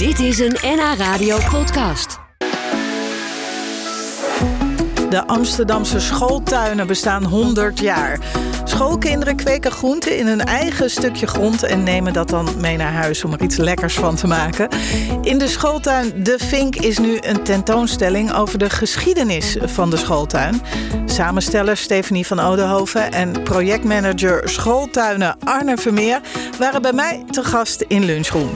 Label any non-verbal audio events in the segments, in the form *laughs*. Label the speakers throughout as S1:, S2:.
S1: Dit is een NH Radio podcast.
S2: De Amsterdamse schooltuinen bestaan 100 jaar. Schoolkinderen kweken groenten in hun eigen stukje grond en nemen dat dan mee naar huis om er iets lekkers van te maken. In de schooltuin De Vink is nu een tentoonstelling over de geschiedenis van de schooltuin. Samensteller Stephanie van Odenhoven en projectmanager schooltuinen Arne Vermeer waren bij mij te gast in Lunchroom.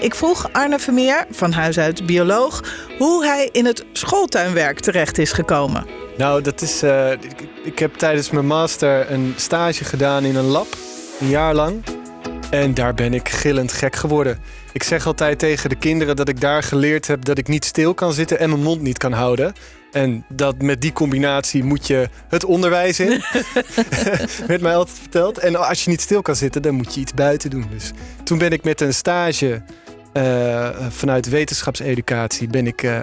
S2: Ik vroeg Arne Vermeer, van huis uit bioloog, hoe hij in het schooltuinwerk terecht is gekomen.
S3: Nou, dat is. Uh, ik, ik, heb tijdens mijn master een stage gedaan in een lab, een jaar lang. En daar ben ik gillend gek geworden. Ik zeg altijd tegen de kinderen dat ik daar geleerd heb dat ik niet stil kan zitten en mijn mond niet kan houden. En dat met die combinatie moet je het onderwijs in. *laughs* *laughs* werd mij altijd verteld. En als je niet stil kan zitten, dan moet je iets buiten doen. Dus toen ben ik met een stage vanuit wetenschapseducatie ben ik uh,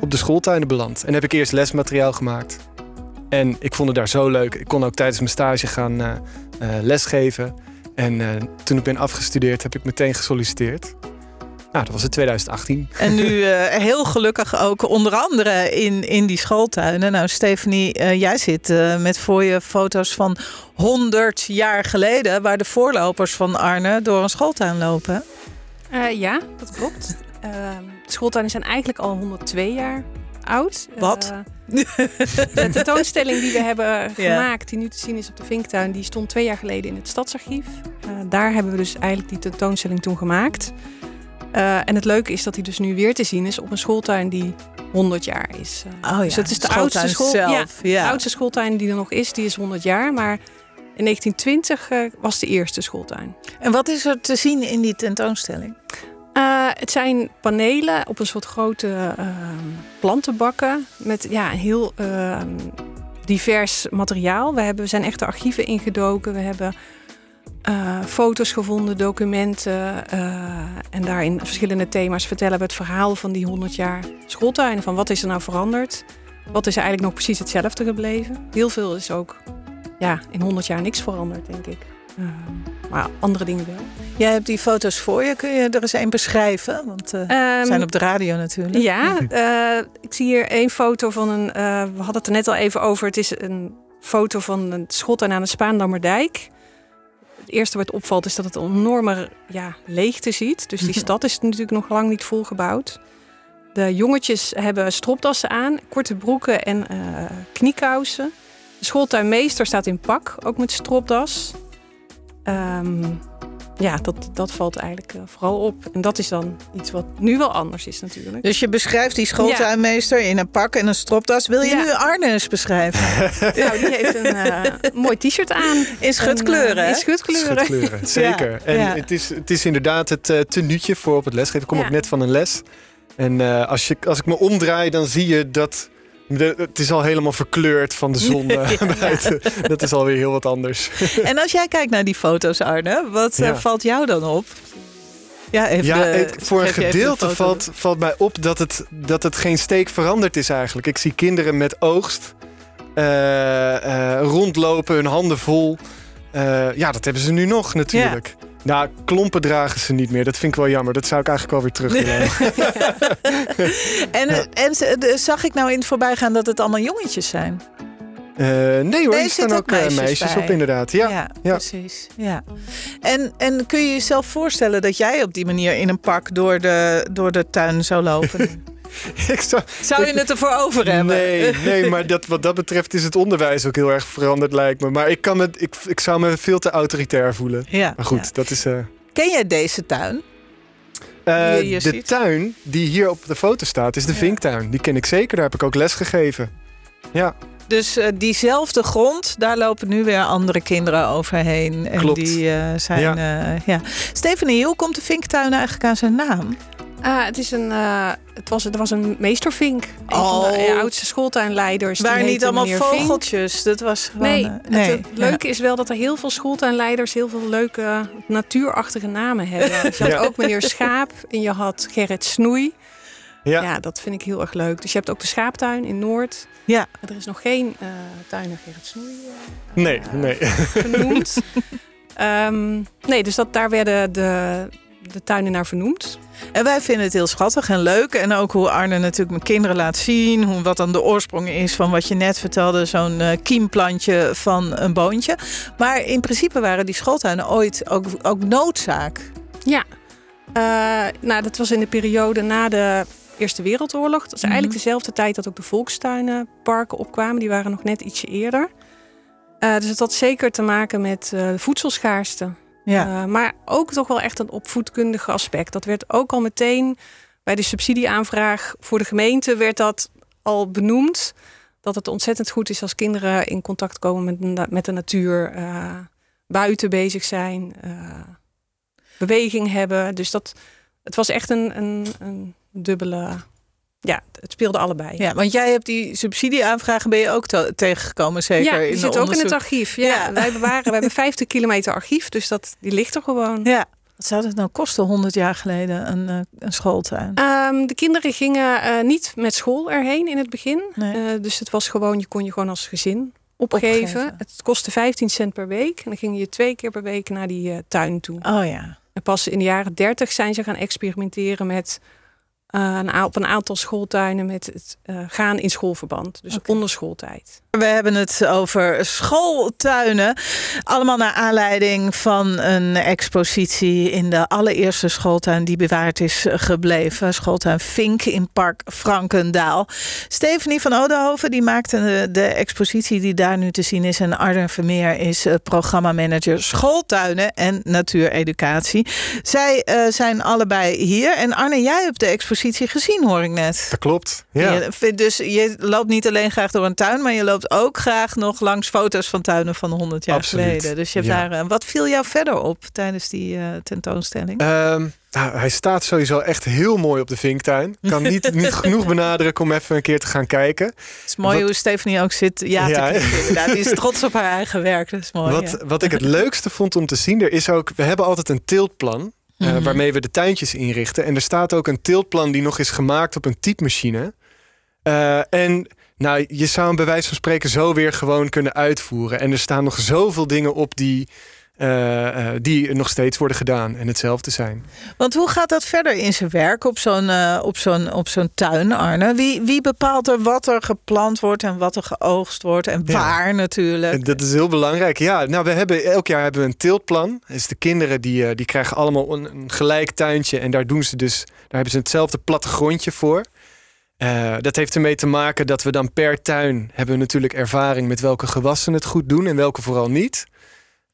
S3: op de schooltuinen beland. En heb ik eerst lesmateriaal gemaakt. En ik vond het daar zo leuk. Ik kon ook tijdens mijn stage gaan lesgeven. En toen ik ben afgestudeerd heb ik meteen gesolliciteerd. Nou, dat was in 2018.
S2: En nu *laughs* heel gelukkig ook onder andere in, in die schooltuinen. Nou, Stephanie, jij zit met voor je foto's van 100 jaar geleden... waar de voorlopers van Arne door een schooltuin lopen.
S4: Uh, ja, dat klopt. *laughs* Uh, de schooltuinen zijn eigenlijk al 102 jaar oud.
S2: Wat?
S4: Uh, de tentoonstelling die we hebben *laughs* gemaakt, die nu te zien is op de Vinktuin, die stond twee jaar geleden in het Stadsarchief. daar hebben we dus eigenlijk die tentoonstelling toen gemaakt. en het leuke is dat die dus nu weer te zien is op een schooltuin die 100 jaar is.
S2: oh ja,
S4: dus het is de oudste, school, zelf. Ja, de oudste schooltuin die er nog is, die is 100 jaar. Maar in 1920 uh, was de eerste schooltuin.
S2: En wat is er te zien in die tentoonstelling?
S4: Uh, het zijn panelen op een soort grote uh, plantenbakken met ja, heel ehm, divers materiaal. We, hebben, we zijn echt de archieven ingedoken. We hebben eh, foto's gevonden, documenten. en daarin verschillende thema's vertellen we het verhaal van die 100 jaar schooltuinen. Van wat is er nou veranderd? Wat is er eigenlijk nog precies hetzelfde gebleven? Heel veel is ook ja, in 100 jaar niks veranderd, denk ik. Uh, maar andere dingen wel.
S2: Jij hebt die foto's voor je. Kun je er eens een beschrijven? Want uh, um, zijn op de radio natuurlijk.
S4: Ja, uh, ik zie hier één foto van een. we hadden het er net al even over. Het is een foto van een schot aan de Spaandammerdijk. Het eerste wat opvalt is dat het een enorme ja, leegte ziet. Dus die *laughs* stad is natuurlijk nog lang niet volgebouwd. De jongetjes hebben stropdassen aan, korte broeken en kniekousen. De schooltuinmeester staat in pak, ook met stropdas. Um, ja, dat, dat valt eigenlijk uh, vooral op. En dat is dan iets wat nu wel anders is natuurlijk.
S2: Dus je beschrijft die schooltuinmeester in een pak en een stropdas. Wil je ja. nu Arnes beschrijven? *laughs*
S4: nou, die heeft een uh, *laughs* mooi t-shirt aan.
S2: In schutkleuren,
S4: uh, In schutkleuren.
S3: schutkleuren *laughs* zeker. Ja. En het, is, het is inderdaad het uh, tenuutje voor op het lesgeven. Ik kom ook net van een les. En als, je, als ik me omdraai, dan zie je dat het is al helemaal verkleurd van de zon *laughs* *laughs* buiten. Dat is alweer heel wat anders. *laughs*
S2: En als jij kijkt naar die foto's, Arne, wat ja. valt jou dan op?
S3: Ja, even ja de, voor een gedeelte valt, valt mij op dat het, dat het geen steek veranderd is eigenlijk. Ik zie kinderen met oogst uh, uh, rondlopen, hun handen vol. Uh, ja, dat hebben ze nu nog natuurlijk. Ja. Nou, klompen dragen ze niet meer. Dat vind ik wel jammer. Dat zou ik eigenlijk wel weer terug willen. *laughs* *laughs*
S2: en en zag ik nou in het voorbijgaan dat het allemaal jongetjes zijn?
S3: Uh, nee hoor, er staan ook meisjes, meisjes op inderdaad. Ja,
S2: ja, ja, precies. Ja. En, en kun je jezelf voorstellen dat jij op die manier in een pak door de, door de tuin zou lopen? *laughs* *laughs*
S3: ik zou,
S2: zou je het ervoor over hebben?
S3: Nee, nee *laughs* maar dat, wat dat betreft is het onderwijs ook heel erg veranderd, lijkt me. Maar ik, kan me, ik, ik zou me veel te autoritair voelen. Ja, maar goed,
S2: ja.
S3: dat is. Uh...
S2: Ken jij deze tuin?
S3: Uh, de ziet? tuin die hier op de foto staat, is de ja. Vinktuin. Die ken ik zeker, daar heb ik ook les gegeven. Ja.
S2: Dus uh, diezelfde grond, daar lopen nu weer andere kinderen overheen. En die uh, zijn. Ja. Ja. Stephanie, hoe komt de Vinktuin eigenlijk aan zijn naam?
S4: Uh, het, is een, uh, het, was, het was een meestervink. Een
S2: oh.
S4: van de oudste schooltuinleiders.
S2: Waren niet allemaal vogeltjes?
S4: Vink.
S2: Dat was gewoon,
S4: nee,
S2: uh, nee.
S4: Het, het leuke ja. is wel dat er heel veel schooltuinleiders... heel veel leuke natuurachtige namen hebben. Dus *laughs* je had ja. ook meneer Schaap en je had Gerrit Snoei. Ja. ja, dat vind ik heel erg leuk. Dus je hebt ook de schaaptuin in Noord.
S2: Ja.
S4: Er is nog geen tuiner Gerrit Snoei
S3: nee, nee.
S4: genoemd. um, *laughs* nee, dus dat, daar werden de de tuinen naar vernoemd.
S2: En wij vinden het heel schattig en leuk. En ook hoe Arne natuurlijk mijn kinderen laat zien. Hoe, wat dan de oorsprong is van wat je net vertelde. Zo'n uh, kiemplantje van een boontje. Maar in principe waren die schooltuinen ooit ook, ook noodzaak.
S4: Ja, uh, nou, dat was in de periode na de Eerste Wereldoorlog. Dat is eigenlijk
S2: Mhm.
S4: dezelfde tijd dat ook de volkstuinenparken opkwamen. Die waren nog net ietsje eerder. Uh, dus het had zeker te maken met uh, voedselschaarste.
S2: Ja.
S4: Uh, maar ook toch wel echt een opvoedkundige aspect. Dat werd ook al meteen bij de subsidieaanvraag voor de gemeente werd dat al benoemd. Dat het ontzettend goed is als kinderen in contact komen met, met de natuur, uh, buiten bezig zijn, uh, beweging hebben. Dus dat, het was echt een, een, een dubbele. Ja, het speelde allebei.
S2: Ja, want jij hebt die subsidieaanvragen ben je ook tegengekomen, zeker?
S4: Ja, die zit ook in het archief. Ja,
S2: Ja.
S4: wij bewaren, we hebben *laughs* 50 kilometer archief, dus dat, die ligt er gewoon.
S2: Ja. Wat zou het nou kosten 100 jaar geleden, een, uh, een schooltuin?
S4: Um, de kinderen gingen uh, niet met school erheen in het begin.
S2: Nee.
S4: Uh, dus het was gewoon, je kon je gewoon als gezin opgeven.
S2: Opgeven.
S4: Het kostte 15 cent per week. En dan ging je twee keer per week naar die uh, tuin toe.
S2: Oh ja.
S4: En pas in de jaren 30 zijn ze gaan experimenteren met uh, een, op een aantal schooltuinen met het uh, gaan in schoolverband. Dus
S2: Oké.
S4: onder schooltijd.
S2: We hebben het over schooltuinen. Allemaal naar aanleiding van een expositie in de allereerste schooltuin die bewaard is gebleven. Schooltuin Vink in Park Frankendaal. Stephanie van Odenhoven die maakte de, de expositie die daar nu te zien is. En Arden Vermeer is uh, programmamanager schooltuinen en natuureducatie. Zij uh, zijn allebei hier. En Arne, jij hebt de expositie gezien hoor ik net.
S3: Dat klopt. Ja.
S2: Je dus je loopt niet alleen graag door een tuin, maar je loopt ook graag nog langs foto's van tuinen van 100 jaar
S3: Absoluut.
S2: geleden. Dus je hebt
S3: Ja.
S2: daar. uh, wat viel jou verder op tijdens die uh, tentoonstelling?
S3: Um, nou, hij staat sowieso echt heel mooi op de Vinktuin. Kan niet, niet *laughs* genoeg benadrukken om even een keer te gaan kijken.
S2: Het is mooi
S3: wat-
S2: hoe Stephanie ook zit. Ja,
S3: Ja. *laughs*
S2: Die is trots op haar eigen werk. Dat is mooi.
S3: wat,
S2: ja.
S3: wat ik het leukste vond om te zien, er is ook, we hebben altijd een tiltplan. Eh,
S2: Mhm.
S3: waarmee we de tuintjes inrichten. En er staat ook een tiltplan die nog is gemaakt op een typemachine. Eh, en nou, je zou hem bij wijze van spreken zo weer gewoon kunnen uitvoeren. En er staan nog zoveel dingen op die, eh, eh, die nog steeds worden gedaan en hetzelfde zijn.
S2: Want hoe gaat dat verder in zijn werk op zo'n eh, op zo'n op zo'n tuin, Arne? Wie, wie bepaalt er wat er geplant wordt en wat er geoogst wordt en
S3: Ja.
S2: waar natuurlijk?
S3: En Dat is heel belangrijk. Ja, nou, we hebben elk jaar hebben we een tiltplan. Dus de kinderen die, die krijgen allemaal een, een gelijk tuintje. En daar doen ze dus, daar hebben ze hetzelfde plattegrondje voor. Dat heeft ermee te maken dat we dan per tuin hebben we natuurlijk ervaring met welke gewassen het goed doen en welke vooral niet.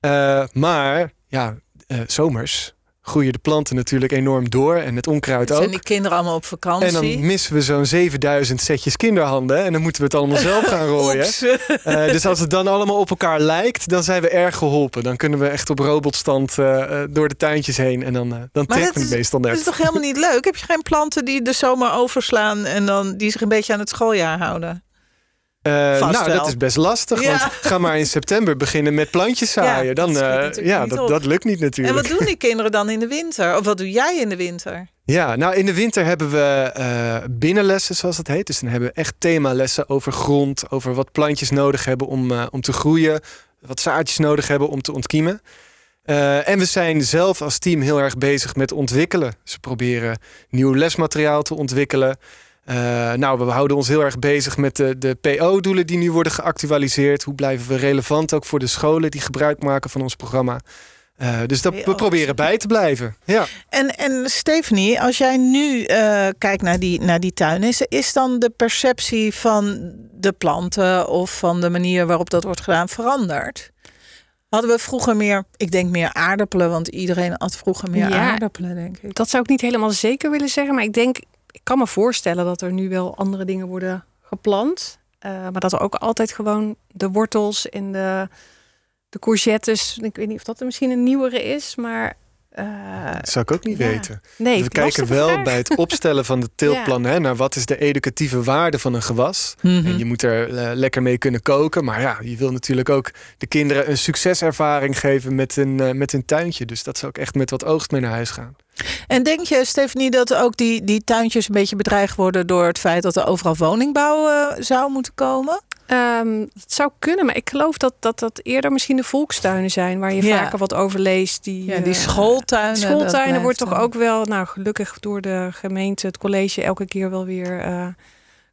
S3: Eh, maar ja, eh, zomers groeien de planten natuurlijk enorm door en het onkruid
S2: Zijn
S3: ook.
S2: die kinderen allemaal op vakantie?
S3: En dan missen we zo'n 7000 setjes kinderhanden. En dan moeten we het allemaal zelf gaan *laughs* rooien. Eh, dus als het dan allemaal op elkaar lijkt, dan zijn we erg geholpen. Dan kunnen we echt op robotstand door de tuintjes heen. En dan, eh, dan trekken
S2: dat
S3: we meestal
S2: Dat
S3: net.
S2: is toch helemaal niet leuk? Heb je geen planten die de zomer overslaan en dan die zich een beetje aan het schooljaar houden?
S3: Eh, nou,
S2: wel.
S3: dat is best lastig.
S2: Ja.
S3: Want ga maar in september beginnen met plantjes zaaien.
S2: Ja,
S3: dan,
S2: dat
S3: eh,
S2: natuurlijk
S3: ja, dat, dat lukt niet
S2: En
S3: natuurlijk.
S2: wat doen die *laughs* kinderen dan in de winter? Of wat doe jij in de winter?
S3: Ja, nou in de winter hebben we eh, binnenlessen, zoals het heet. Dus dan hebben we echt themalessen over grond, over wat plantjes nodig hebben om, om te groeien, wat zaadjes nodig hebben om te ontkiemen. En we zijn zelf als team heel erg bezig met ontwikkelen. Ze proberen nieuw lesmateriaal te ontwikkelen. Eh, nou, we houden ons heel erg bezig met de, de PO-doelen die nu worden geactualiseerd. Hoe blijven we relevant ook voor de scholen die gebruik maken van ons programma? Eh, dus dat, we proberen bij te blijven. Ja.
S2: En, en Stephanie, als jij nu eh, kijkt naar die, naar die tuin, is, dan de perceptie van de planten of van de manier waarop dat wordt gedaan veranderd? Hadden we vroeger meer, ik denk meer aardappelen, want iedereen at vroeger meer
S4: Ja.
S2: aardappelen, denk ik.
S4: Dat zou ik niet helemaal zeker willen zeggen. Maar ik denk, ik kan me voorstellen dat er nu wel andere dingen worden geplant. Eh, maar dat er ook altijd gewoon de wortels en de, de courgettes. Ik weet niet of dat er misschien een nieuwere is, maar. eh,
S3: Dat zou ik ook niet
S4: Ja.
S3: weten.
S4: nee,
S3: we kijken wel
S4: vraag.
S3: bij het opstellen van de *laughs* tiltplan hè, naar wat is de educatieve waarde van een gewas.
S2: Mhm.
S3: En je moet er eh, lekker mee kunnen koken. Maar ja, je wil natuurlijk ook de kinderen een succeservaring geven met een, met een tuintje. Dus dat zou ook echt met wat oogst mee naar huis gaan.
S2: En denk je, Stephanie, dat ook die, die tuintjes een beetje bedreigd worden door het feit dat er overal woningbouw eh, zou moeten komen?
S4: Ehm, het zou kunnen, maar ik geloof dat, dat dat eerder misschien de volkstuinen zijn... waar je
S2: Ja.
S4: vaker wat over leest. Die,
S2: Ja, die
S4: eh,
S2: schooltuinen. dat
S4: Schooltuinen wordt toch
S2: dan-
S4: ook wel, nou gelukkig door de gemeente, het college elke keer wel weer eh,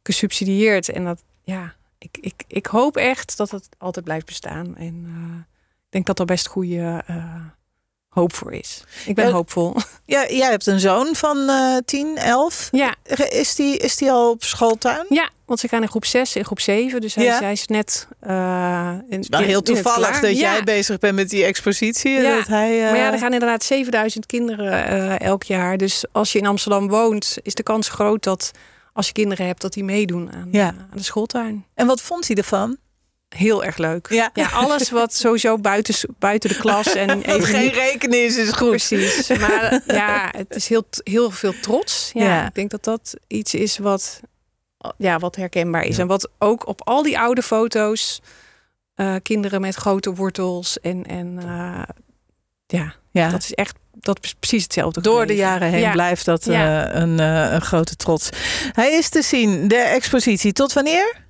S4: gesubsidieerd. En dat, ja, ik, ik, ik hoop echt dat het altijd blijft bestaan. En ik denk dat er best goede hoop voor is. Ik ben
S2: Ja.
S4: hoopvol.
S2: Ja, jij hebt een zoon van eh 10, 11.
S4: ja,
S2: Is die, is die al op schooltuin?
S4: ja, want ze gaan in groep 6 en groep 7. Dus hij,
S2: Ja.
S4: hij is net. eh in,
S2: Wel
S4: in-
S2: heel
S4: in
S2: toevallig dat
S4: Ja.
S2: jij bezig bent met die expositie. en Dat hij, eh,
S4: Maar ja, er gaan inderdaad 7000 kinderen eh, elk jaar. Dus als je in Amsterdam woont, is de kans groot dat als je kinderen hebt, dat die meedoen aan,
S2: Ja.
S4: eh, aan de schooltuin.
S2: En wat vond hij ervan?
S4: Heel erg leuk.
S2: Ja.
S4: Ja, alles wat sowieso buiten, buiten de klas en *laughs* even
S2: geen
S4: niet
S2: rekenen is, is goed.
S4: precies. Maar eh, ja, het is heel, heel veel trots. Ja,
S2: Ja.
S4: Ik denk dat dat iets is wat, ja, wat herkenbaar is. En wat ook op al die oude foto's, eh, kinderen met grote wortels en, en eh, ja,
S2: Ja.
S4: dat is echt dat is precies hetzelfde.
S2: Door de jaren heen
S4: Ja.
S2: blijft dat
S4: Ja.
S2: een, een grote trots. Hij is te zien, de expositie. Tot wanneer?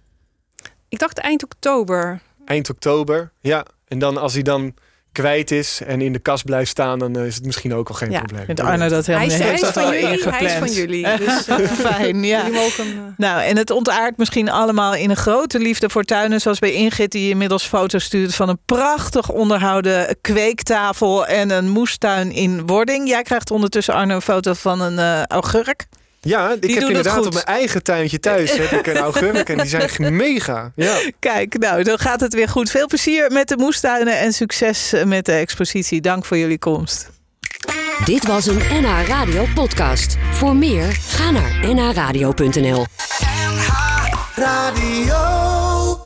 S4: Ik dacht eind oktober.
S3: Eind oktober, ja. En dan als hij dan kwijt is en in de kast blijft staan, dan eh, is het misschien ook al geen
S4: Ja.
S3: probleem.
S2: Vindt Arno dat
S4: Hij
S2: helemaal
S4: hij
S2: heeft
S4: is
S2: dat
S4: van jullie. Hij is van jullie. *laughs* Dus eh,
S2: Fijn, ja.
S4: jullie mogen hem, eh,
S2: Nou, en het ontaart misschien allemaal in een grote liefde voor tuinen. Zoals bij Ingrid, die inmiddels foto's stuurt van een prachtig onderhouden kweektafel en een moestuin in wording. Jij krijgt ondertussen, Arno, een foto van een eh, augurk.
S3: Ja, ik
S2: Die
S3: heb
S2: doen het
S3: inderdaad
S2: goed.
S3: op mijn eigen tuintje thuis heb ik een *laughs* augurk en die zijn mega. Ja.
S2: Kijk, nou, dan gaat het weer goed. Veel plezier met de moestuinen en succes met de expositie. Dank voor jullie komst.
S1: Dit was een NH Radio podcast. Voor meer, ga naar nhradio.nl.
S5: Radio.